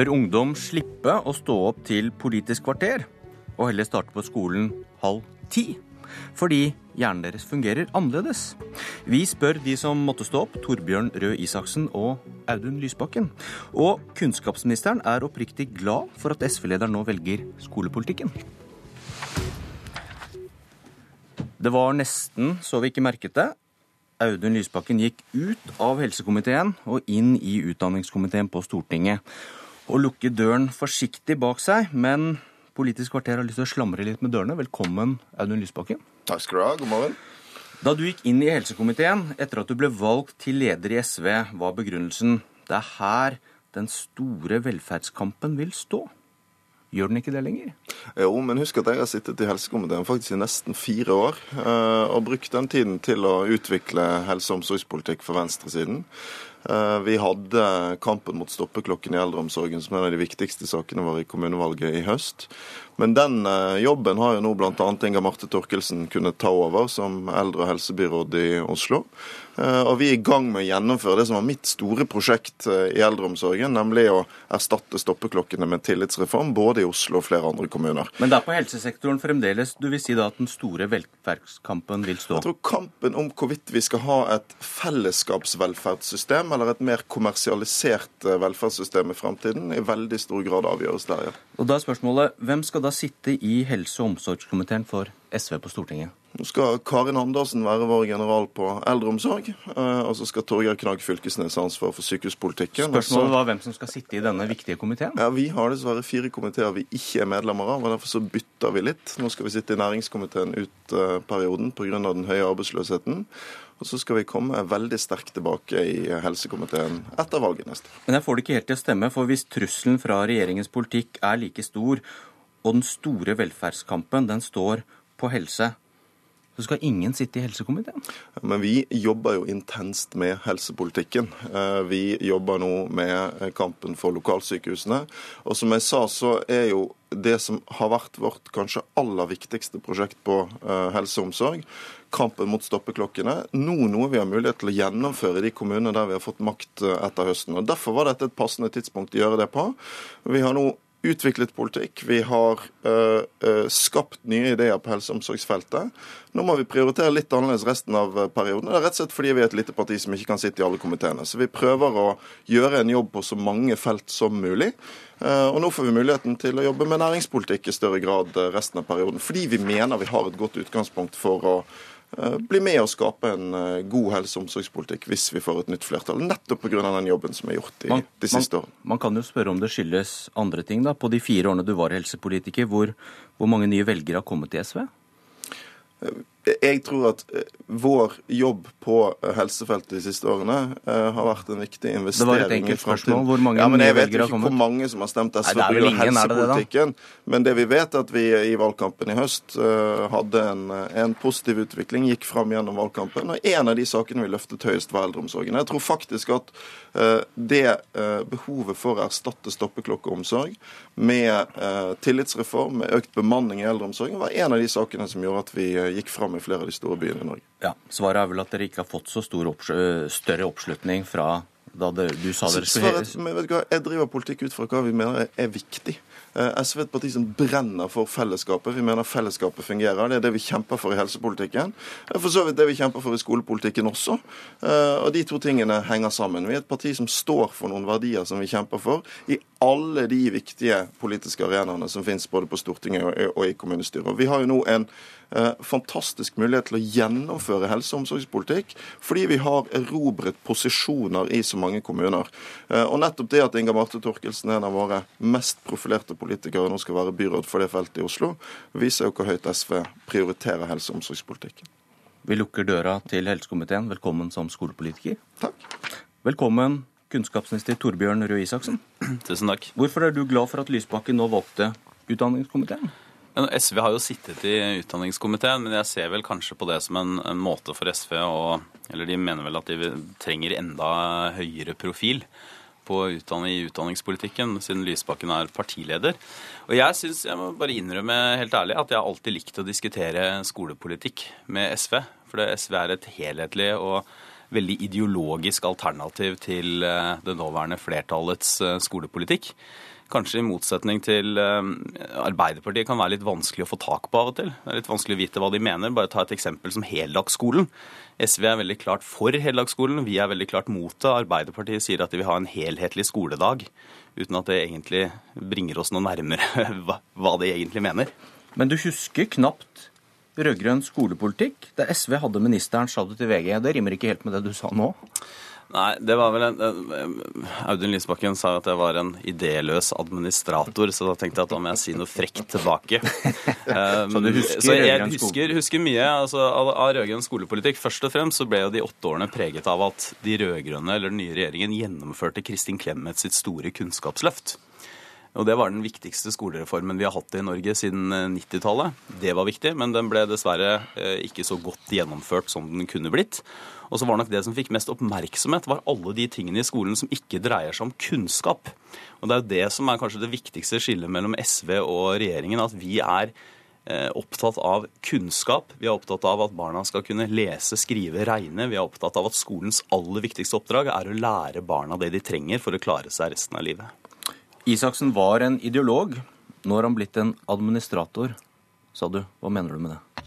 Bør ungdom slippe å stå opp til Politisk kvarter, og heller starte på skolen halv ti? Fordi hjernen deres fungerer annerledes. Vi spør de som måtte stå opp, Torbjørn Røe Isaksen og Audun Lysbakken. Og kunnskapsministeren er oppriktig glad for at SV-lederen nå velger skolepolitikken. Det var nesten så vi ikke merket det. Audun Lysbakken gikk ut av helsekomiteen og inn i utdanningskomiteen på Stortinget. Og lukke døren forsiktig bak seg, men Politisk kvarter har lyst til å slamre litt med dørene. Velkommen, Audun Lysbakken. Takk skal du ha. God morgen. Da du gikk inn i helsekomiteen etter at du ble valgt til leder i SV, var begrunnelsen det er her den store velferdskampen vil stå. Gjør den ikke det lenger? Jo, men husk at jeg har sittet i helsekomiteen faktisk i nesten fire år. Eh, og brukt den tiden til å utvikle helse- og omsorgspolitikk for venstresiden. Eh, vi hadde kampen mot stoppeklokken i eldreomsorgen som en av de viktigste sakene våre i kommunevalget i høst. Men den eh, jobben har jo nå bl.a. Inga Marte Torkelsen kunnet ta over som eldre- og helsebyråd i Oslo. Eh, og vi er i gang med å gjennomføre det som var mitt store prosjekt i eldreomsorgen, nemlig å erstatte stoppeklokkene med tillitsreform, både i Oslo og flere andre kommuner. Men det er på helsesektoren fremdeles du vil si da at den store velferdskampen vil stå? Jeg tror kampen om hvorvidt vi skal ha et fellesskapsvelferdssystem eller et mer kommersialisert eh, velferdssystem i fremtiden, i veldig stor grad avgjøres der, ja. Og da er spørsmålet, Hvem skal da sitte i helse- og omsorgskomiteen for SV på Stortinget? Nå skal Karin Andersen være vår general på eldreomsorg. Eh, og så skal Torgeir Knag Fylkesnes ha ansvar for sykehuspolitikken. Spørsmålet var hvem som skal sitte i denne viktige komiteen? Ja, Vi har dessverre fire komiteer vi ikke er medlemmer av. og Derfor så bytter vi litt. Nå skal vi sitte i næringskomiteen ut uh, perioden pga. den høye arbeidsløsheten. Og så skal vi komme veldig sterkt tilbake i helsekomiteen etter valget neste år. Men jeg får det ikke helt til å stemme, for hvis trusselen fra regjeringens politikk er like stor, og den store velferdskampen den står på helse, så skal ingen sitte i helsekomiteen? Men vi jobber jo intenst med helsepolitikken. Eh, vi jobber nå med kampen for lokalsykehusene. Og som jeg sa, så er jo det som har vært vårt kanskje aller viktigste prosjekt på eh, helse og omsorg, kampen mot stoppeklokkene, nå noe vi har mulighet til å gjennomføre i de kommunene der vi har fått makt eh, etter høsten. Og Derfor var dette et passende tidspunkt å gjøre det på. Vi har nå utviklet politikk. Vi har uh, uh, skapt nye ideer på helse- og omsorgsfeltet. Nå må vi prioritere litt annerledes resten av perioden. Det er rett og slett fordi vi er et lite parti som ikke kan sitte i alle komiteene. Så vi prøver å gjøre en jobb på så mange felt som mulig. Uh, og nå får vi muligheten til å jobbe med næringspolitikk i større grad resten av perioden. Fordi vi mener vi har et godt utgangspunkt for å Eh, bli med og skape en eh, god helse- og omsorgspolitikk hvis vi får et nytt flertall. Nettopp pga. den jobben som er gjort i man, de siste man, årene. Man kan jo spørre om det skyldes andre ting. da. På de fire årene du var helsepolitiker, hvor, hvor mange nye velgere har kommet til SV? Jeg tror at eh, vår jobb på eh, helsefeltet de siste årene uh, har vært en viktig investering. Det var et enkelt spørsmål. Hvor mange ja, men Jeg vet ikke hvor mange som har stemt SV pga. helsepolitikken. Det, men det vi vet, er at vi i valgkampen i høst uh, hadde en, en, positiv utvikling, gikk fram gjennom valgkampen. Og en av de sakene vi løftet høyest, var eldreomsorgen. Jeg tror faktisk at uh, det behovet for å erstatte stoppeklokkeomsorg med tillitsreform, med økt bemanning i eldreomsorgen, var en av de sakene som gjorde at vi gikk fram i flere av de store byene i Norge. Ja, Svaret er vel at dere ikke har fått så oppsl større oppslutning fra da det, du sa dere skulle Jeg driver politikk ut fra hva vi mener er viktig. Eh, SV er et parti som brenner for fellesskapet. Vi mener fellesskapet fungerer. Det er det vi kjemper for i helsepolitikken. Er for så vidt det vi kjemper for i skolepolitikken også. Eh, og de to tingene henger sammen. Vi er et parti som står for noen verdier som vi kjemper for i alle de viktige politiske arenaene som finnes både på Stortinget og i kommunestyret. Vi har jo nå en eh, fantastisk mulighet til å gjennomføre helse- og omsorgspolitikk fordi vi har erobret posisjoner i så mange kommuner. Og nettopp det at Inga Marte Torkelsen er en av våre mest profilerte politikere nå skal være byråd for det feltet i Oslo, viser jo hvor høyt SV prioriterer helse- og omsorgspolitikken. Vi lukker døra til helsekomiteen. Velkommen som skolepolitiker. Takk. Velkommen kunnskapsminister Torbjørn Røe Isaksen. Tusen takk. Hvorfor er du glad for at Lysbakken nå valgte utdanningskomiteen? SV har jo sittet i utdanningskomiteen, men jeg ser vel kanskje på det som en, en måte for SV å Eller de mener vel at de trenger enda høyere profil på utdanning i utdanningspolitikken, siden Lysbakken er partileder. Og jeg syns, jeg må bare innrømme helt ærlig, at jeg har alltid likt å diskutere skolepolitikk med SV. For SV er et helhetlig og veldig ideologisk alternativ til eh, det nåværende flertallets eh, skolepolitikk. Kanskje i motsetning til Arbeiderpartiet kan være litt vanskelig å få tak på av og til. Det er litt vanskelig å vite hva de mener. Bare ta et eksempel som heldagsskolen. SV er veldig klart for heldagsskolen, vi er veldig klart mot det. Arbeiderpartiet sier at de vil ha en helhetlig skoledag, uten at det egentlig bringer oss noe nærmere hva de egentlig mener. Men du husker knapt rød-grønn skolepolitikk. Da SV hadde ministeren, sa du til VG. Det rimer ikke helt med det du sa nå? Nei, det var vel en, Audun Lysbakken sa at jeg var en idéløs administrator, så da tenkte jeg at da må jeg si noe frekt tilbake. så du husker så jeg husker, husker mye altså, av, av rød-grønn skolepolitikk. Først og fremst så ble jo de åtte årene preget av at de rød-grønne, eller den nye regjeringen, gjennomførte Kristin Clemet sitt store kunnskapsløft. Og Det var den viktigste skolereformen vi har hatt i Norge siden 90-tallet. Eh, det var viktig, men den ble dessverre eh, ikke så godt gjennomført som den kunne blitt. Og så var nok det som fikk mest oppmerksomhet, var alle de tingene i skolen som ikke dreier seg om kunnskap. Og Det er jo det som er kanskje det viktigste skillet mellom SV og regjeringen. At vi er eh, opptatt av kunnskap. Vi er opptatt av at barna skal kunne lese, skrive, regne. Vi er opptatt av at skolens aller viktigste oppdrag er å lære barna det de trenger for å klare seg resten av livet. Isaksen var en ideolog. Nå har han blitt en administrator, sa du. Hva mener du med det?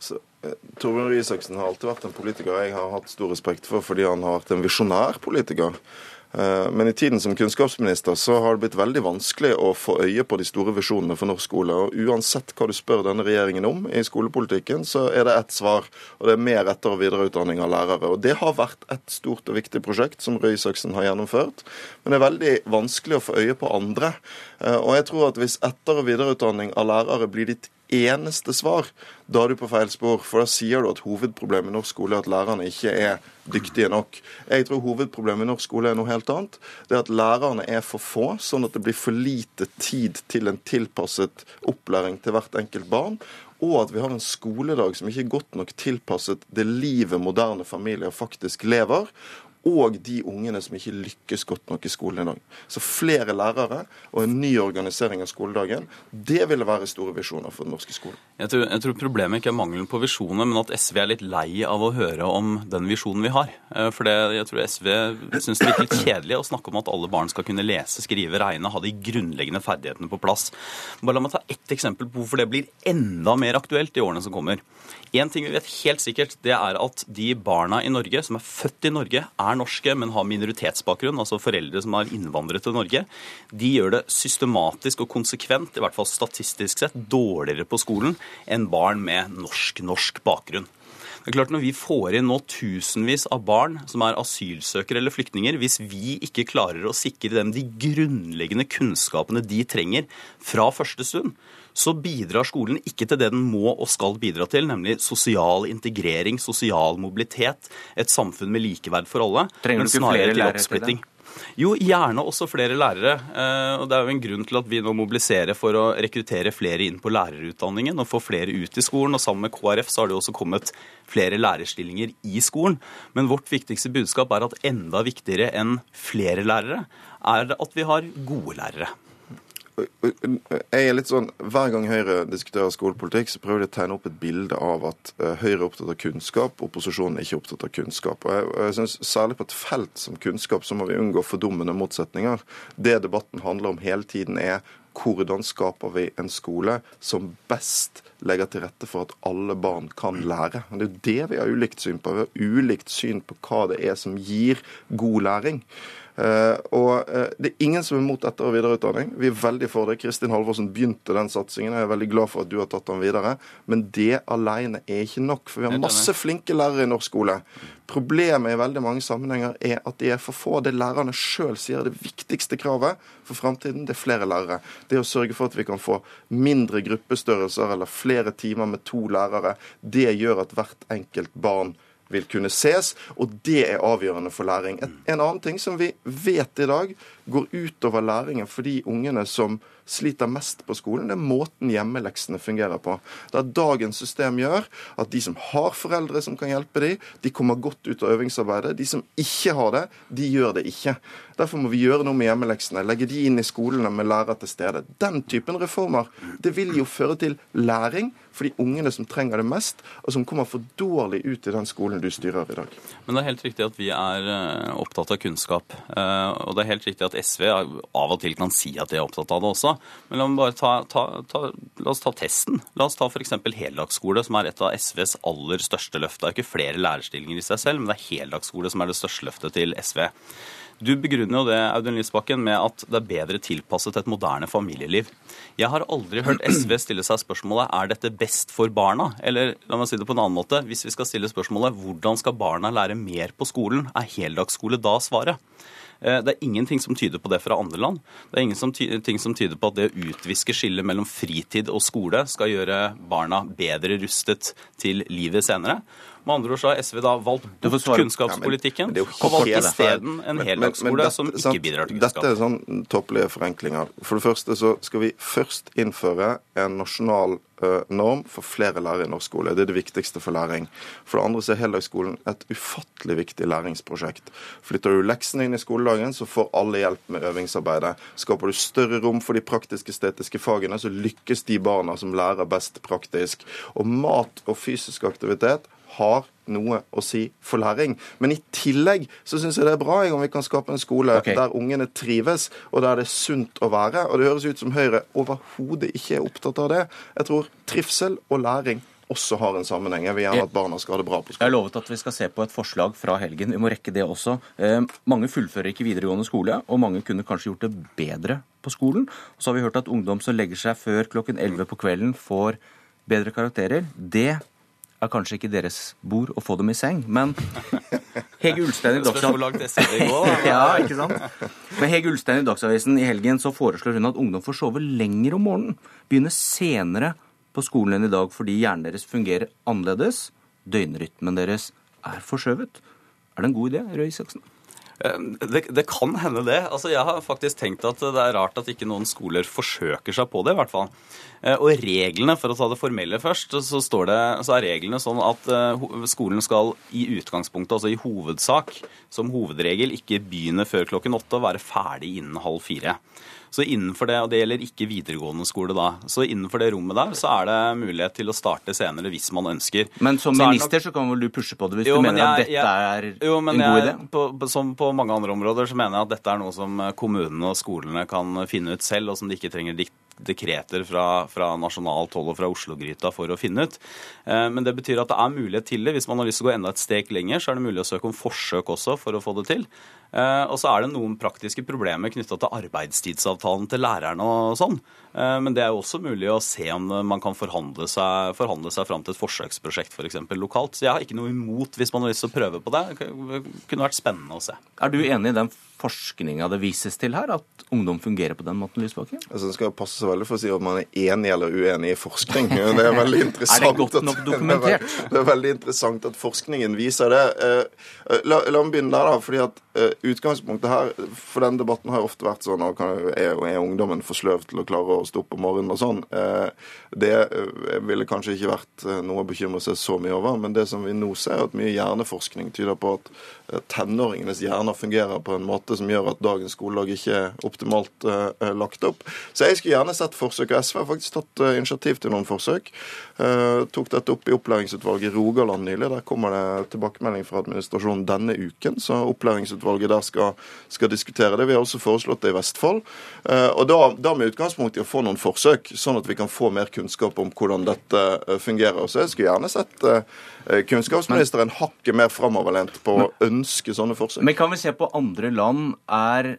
Så, Torbjørn Røe Isaksen har alltid vært en politiker jeg har hatt stor respekt for, fordi han har vært en visjonær politiker. Eh, men i tiden som kunnskapsminister så har det blitt veldig vanskelig å få øye på de store visjonene for norsk skole. Og uansett hva du spør denne regjeringen om i skolepolitikken, så er det ett svar. Og det er mer etter- og videreutdanning av lærere. Og det har vært et stort og viktig prosjekt som Røe Isaksen har gjennomført. Men det er veldig vanskelig å få øye på andre. Eh, og jeg tror at hvis etter- og videreutdanning av lærere blir ditt eneste svar, da er du på feil spor. For da sier du at hovedproblemet i norsk skole er at lærerne ikke er dyktige nok. Jeg tror hovedproblemet i norsk skole er noe helt annet. Det er at lærerne er for få, sånn at det blir for lite tid til en tilpasset opplæring til hvert enkelt barn. Og at vi har en skoledag som ikke er godt nok tilpasset det livet moderne familier faktisk lever og de ungene som ikke lykkes godt nok i skolen i dag. Så flere lærere og en ny organisering av skoledagen, det ville være store visjoner for den norske skolen. Jeg tror, jeg tror problemet ikke er mangelen på visjoner, men at SV er litt lei av å høre om den visjonen vi har. Eh, for det, jeg tror SV syns det er litt kjedelig å snakke om at alle barn skal kunne lese, skrive, regne, ha de grunnleggende ferdighetene på plass. Bare la meg ta ett eksempel på hvorfor det blir enda mer aktuelt i årene som kommer. Én ting vi vet helt sikkert, det er at de barna i Norge som er født i Norge, er norske, men har minoritetsbakgrunn, altså foreldre som har innvandret til Norge, de gjør det systematisk og konsekvent, i hvert fall statistisk sett, dårligere på skolen enn barn med norsk-norsk bakgrunn. Det er klart Når vi får inn nå tusenvis av barn som er asylsøkere eller flyktninger, hvis vi ikke klarer å sikre dem de grunnleggende kunnskapene de trenger fra første stund, så bidrar skolen ikke til det den må og skal bidra til, nemlig sosial integrering, sosial mobilitet, et samfunn med likeverd for alle. Trenger du ikke flere lærere til? Jo, gjerne også flere lærere. Eh, og Det er jo en grunn til at vi nå mobiliserer for å rekruttere flere inn på lærerutdanningen og få flere ut i skolen. Og sammen med KrF så har det jo også kommet flere lærerstillinger i skolen. Men vårt viktigste budskap er at enda viktigere enn flere lærere er at vi har gode lærere jeg er litt sånn, Hver gang Høyre diskuterer skolepolitikk, så prøver de å tegne opp et bilde av at eh, Høyre er opptatt av kunnskap, opposisjonen er ikke opptatt av kunnskap. Og jeg, jeg synes Særlig på et felt som kunnskap så må vi unngå fordummende motsetninger. Det debatten handler om hele tiden, er hvordan skaper vi en skole som best legger til rette for at alle barn kan lære. Det er jo det vi har ulikt syn på. Vi har ulikt syn på hva det er som gir god læring. Eh, og eh, Det er ingen som er mot etter- og videreutdanning. Vi er veldig for det. Kristin Halvorsen begynte den satsingen. og Jeg er veldig glad for at du har tatt den videre. Men det alene er ikke nok. For vi har masse flinke lærere i norsk skole. Problemet i veldig mange sammenhenger er at de er for få. Det lærerne sjøl sier er det viktigste kravet for framtiden, det er flere lærere. Det å sørge for at vi kan få mindre gruppestørrelser eller flere timer med to lærere, det gjør at hvert enkelt barn vil kunne ses, og det er avgjørende for læring. En, en annen ting som vi vet i dag, går utover læringen for de ungene som sliter mest på skolen, det er måten hjemmeleksene fungerer på. Der dagens system gjør at de som har foreldre som kan hjelpe dem, de kommer godt ut av øvingsarbeidet. De som ikke har det, de gjør det ikke. Derfor må vi gjøre noe med hjemmeleksene. Legge de inn i skolene med lærer til stede. Den typen reformer det vil jo føre til læring for de ungene som trenger det mest, og som kommer for dårlig ut i den skolen du styrer i dag. Men det er helt riktig at vi er eh, opptatt av kunnskap. Eh, og det er helt riktig at SV av og til kan si at de er opptatt av det også. Men la, bare ta, ta, ta, la oss ta testen. La oss ta f.eks. heldagsskole, som er et av SVs aller største løft. Det er ikke flere lærerstillinger i seg selv, men det er heldagsskole som er det største løftet til SV. Du begrunner jo det Audun Lysbakken, med at det er bedre tilpasset et moderne familieliv. Jeg har aldri hørt SV stille seg spørsmålet er dette best for barna? Eller la meg si det på en annen måte, hvis vi skal stille spørsmålet hvordan skal barna lære mer på skolen, er heldagsskole da svaret? Eh, det er ingenting som tyder på det fra andre land. Det er ingenting som tyder på at det å utviske skillet mellom fritid og skole skal gjøre barna bedre rustet til livet senere. Med andre ord så har SV da valgt bort kunnskapspolitikken ja, og valgt isteden en heldagsskole som ikke bidrar til kunnskap. Dette er sånn tåpelige forenklinger. For det første så skal vi først innføre en nasjonal uh, norm for flere lærere i norsk skole. Det er det viktigste for læring. For det andre så er heldagsskolen et ufattelig viktig læringsprosjekt. Flytter du leksene inn i skoledagen, så får alle hjelp med øvingsarbeidet. Skaper du større rom for de praktisk-estetiske fagene, så lykkes de barna som lærer best praktisk. Og mat og fysisk aktivitet har noe å si for læring. Men i tillegg så syns jeg det er bra om vi kan skape en skole okay. der ungene trives, og der det er sunt å være. Og det høres ut som Høyre overhodet ikke er opptatt av det. Jeg tror trivsel og læring også har en sammenheng. Jeg vil gjerne at barna skal ha det bra på skolen. Jeg har lovet at vi skal se på et forslag fra helgen. Vi må rekke det også. Eh, mange fullfører ikke videregående skole, og mange kunne kanskje gjort det bedre på skolen. Og så har vi hørt at ungdom som legger seg før klokken 11 på kvelden, får bedre karakterer. Det er kanskje ikke deres bord å få dem i seng, men Hege Ulstein i Dagsavisen ja, ikke sant? Men Hege Ulstein i Dagsavisen i helgen så foreslår hun at ungdom får sove lenger om morgenen. Begynne senere på skolen enn i dag fordi hjernen deres fungerer annerledes. Døgnrytmen deres er forskjøvet. Er det en god idé, Røe Isaksen? Eh, det, det, kan hende, det. Altså, jeg har faktisk tenkt at det er rart at ikke noen skoler forsøker seg på det, i hvert fall. Eh, og reglene, for å ta det formelle først, så, det, så er reglene sånn at eh, skolen skal i utgangspunktet, altså i hovedsak, som hovedregel ikke begynne før klokken åtte og være ferdig innen halv fire. Så innenfor det, og det gjelder ikke videregående skole da, så innenfor det rommet der så er det mulighet til å starte senere hvis man ønsker. Men som så minister nok... så kan vel du pushe på det hvis jo, du mener jeg, at dette jeg, er jo, en god idé? På, som på mange andre områder så mener jeg at dette er noe som kommunene og skolene kan finne ut selv, og som de ikke trenger dikt dekreter fra, fra nasjonalt hold og fra Oslo-gryta for å finne ut. Eh, men det betyr at det er mulighet til det. Hvis man har lyst til å gå enda et steg lenger, så er det mulig å søke om forsøk også for å få det til. Eh, og så er det noen praktiske problemer knytta til arbeidstidsavtalen til lærerne og sånn. Eh, men det er jo også mulig å se om man kan forhandle seg, forhandle seg fram til et forsøksprosjekt f.eks. For lokalt. Så jeg har ikke noe imot hvis man har lyst til å prøve på det. Det kunne vært spennende å se. Er du enig i den forskninga det vises til her, at ungdom fungerer på den måten? Lysbakken? Altså, skal passe seg veldig for å si om man er enig eller uenig i forskning. Det er veldig interessant. er det godt nok dokumentert? Det er, det er veldig interessant at forskningen viser det. Eh, la, la meg begynne der, da. fordi at utgangspunktet her For den debatten har jo ofte vært sånn og er, er ungdommen for sløv til å klare å stå opp om morgenen og sånn. Uh, det uh, ville kanskje ikke vært noe å bekymre seg så mye over. Men det som vi nå ser, er at mye hjerneforskning tyder på at tenåringenes hjerner fungerer på en måte som gjør at dagens skoledag ikke er optimalt lagt opp. Så jeg skulle gjerne sett forsøk. Og SV har faktisk tatt initiativ til noen forsøk. tok dette opp i opplæringsutvalget i Rogaland nylig. Der kommer det tilbakemelding fra administrasjonen denne uken. så opplæringsutvalget ekspertutvalget der skal, skal, diskutere det. Vi har også foreslått det i Vestfold. Eh, og da, da med utgangspunkt i å få noen forsøk, sånn at vi kan få mer kunnskap om hvordan dette eh, fungerer. Så jeg skulle gjerne sett eh, kunnskapsministeren hakket mer framoverlent på å ønske sånne forsøk. Men kan vi se på andre land? Er,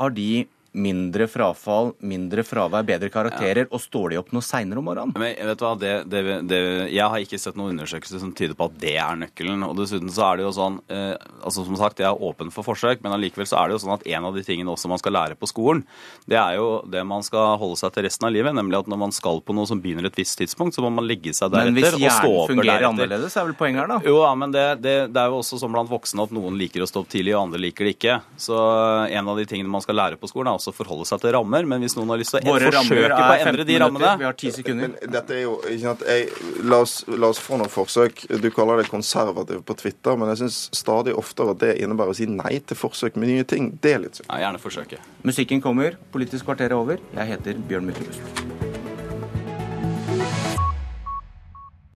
har de mindre frafall, mindre fravær, bedre karakterer, og står de opp noe seinere om morgenen? Men vet du hva, det, det, det, Jeg har ikke sett noen undersøkelser som tyder på at det er nøkkelen. Og dessuten så er det jo sånn eh, altså Som sagt, jeg er åpen for forsøk, men allikevel så er det jo sånn at en av de tingene også man skal lære på skolen, det er jo det man skal holde seg til resten av livet. Nemlig at når man skal på noe som begynner et visst tidspunkt, så må man legge seg deretter. Men hvis og stå hjernen opp fungerer deretter. annerledes, er vel poenget her, da? Jo, ja, men det, det, det er jo også sånn blant voksne at noen liker å stå opp tidlig, og andre liker det ikke. Så en av de tingene man skal lære på skolen, er også å forholde seg til rammer. Men hvis noen har lyst til å Våre forsøke på å 15 endre de rammene Vi har ti sekunder. Men dette er jo, ikke sant, jeg, la, oss, la oss få noen forsøk. Du kaller det konservativ på Twitter, men jeg syns stadig oftere at det innebærer å si nei til forsøk med nye ting. Det er litt synd. Ja, gjerne forsøke. Musikken kommer, Politisk kvarter er over. Jeg heter Bjørn Myklebust.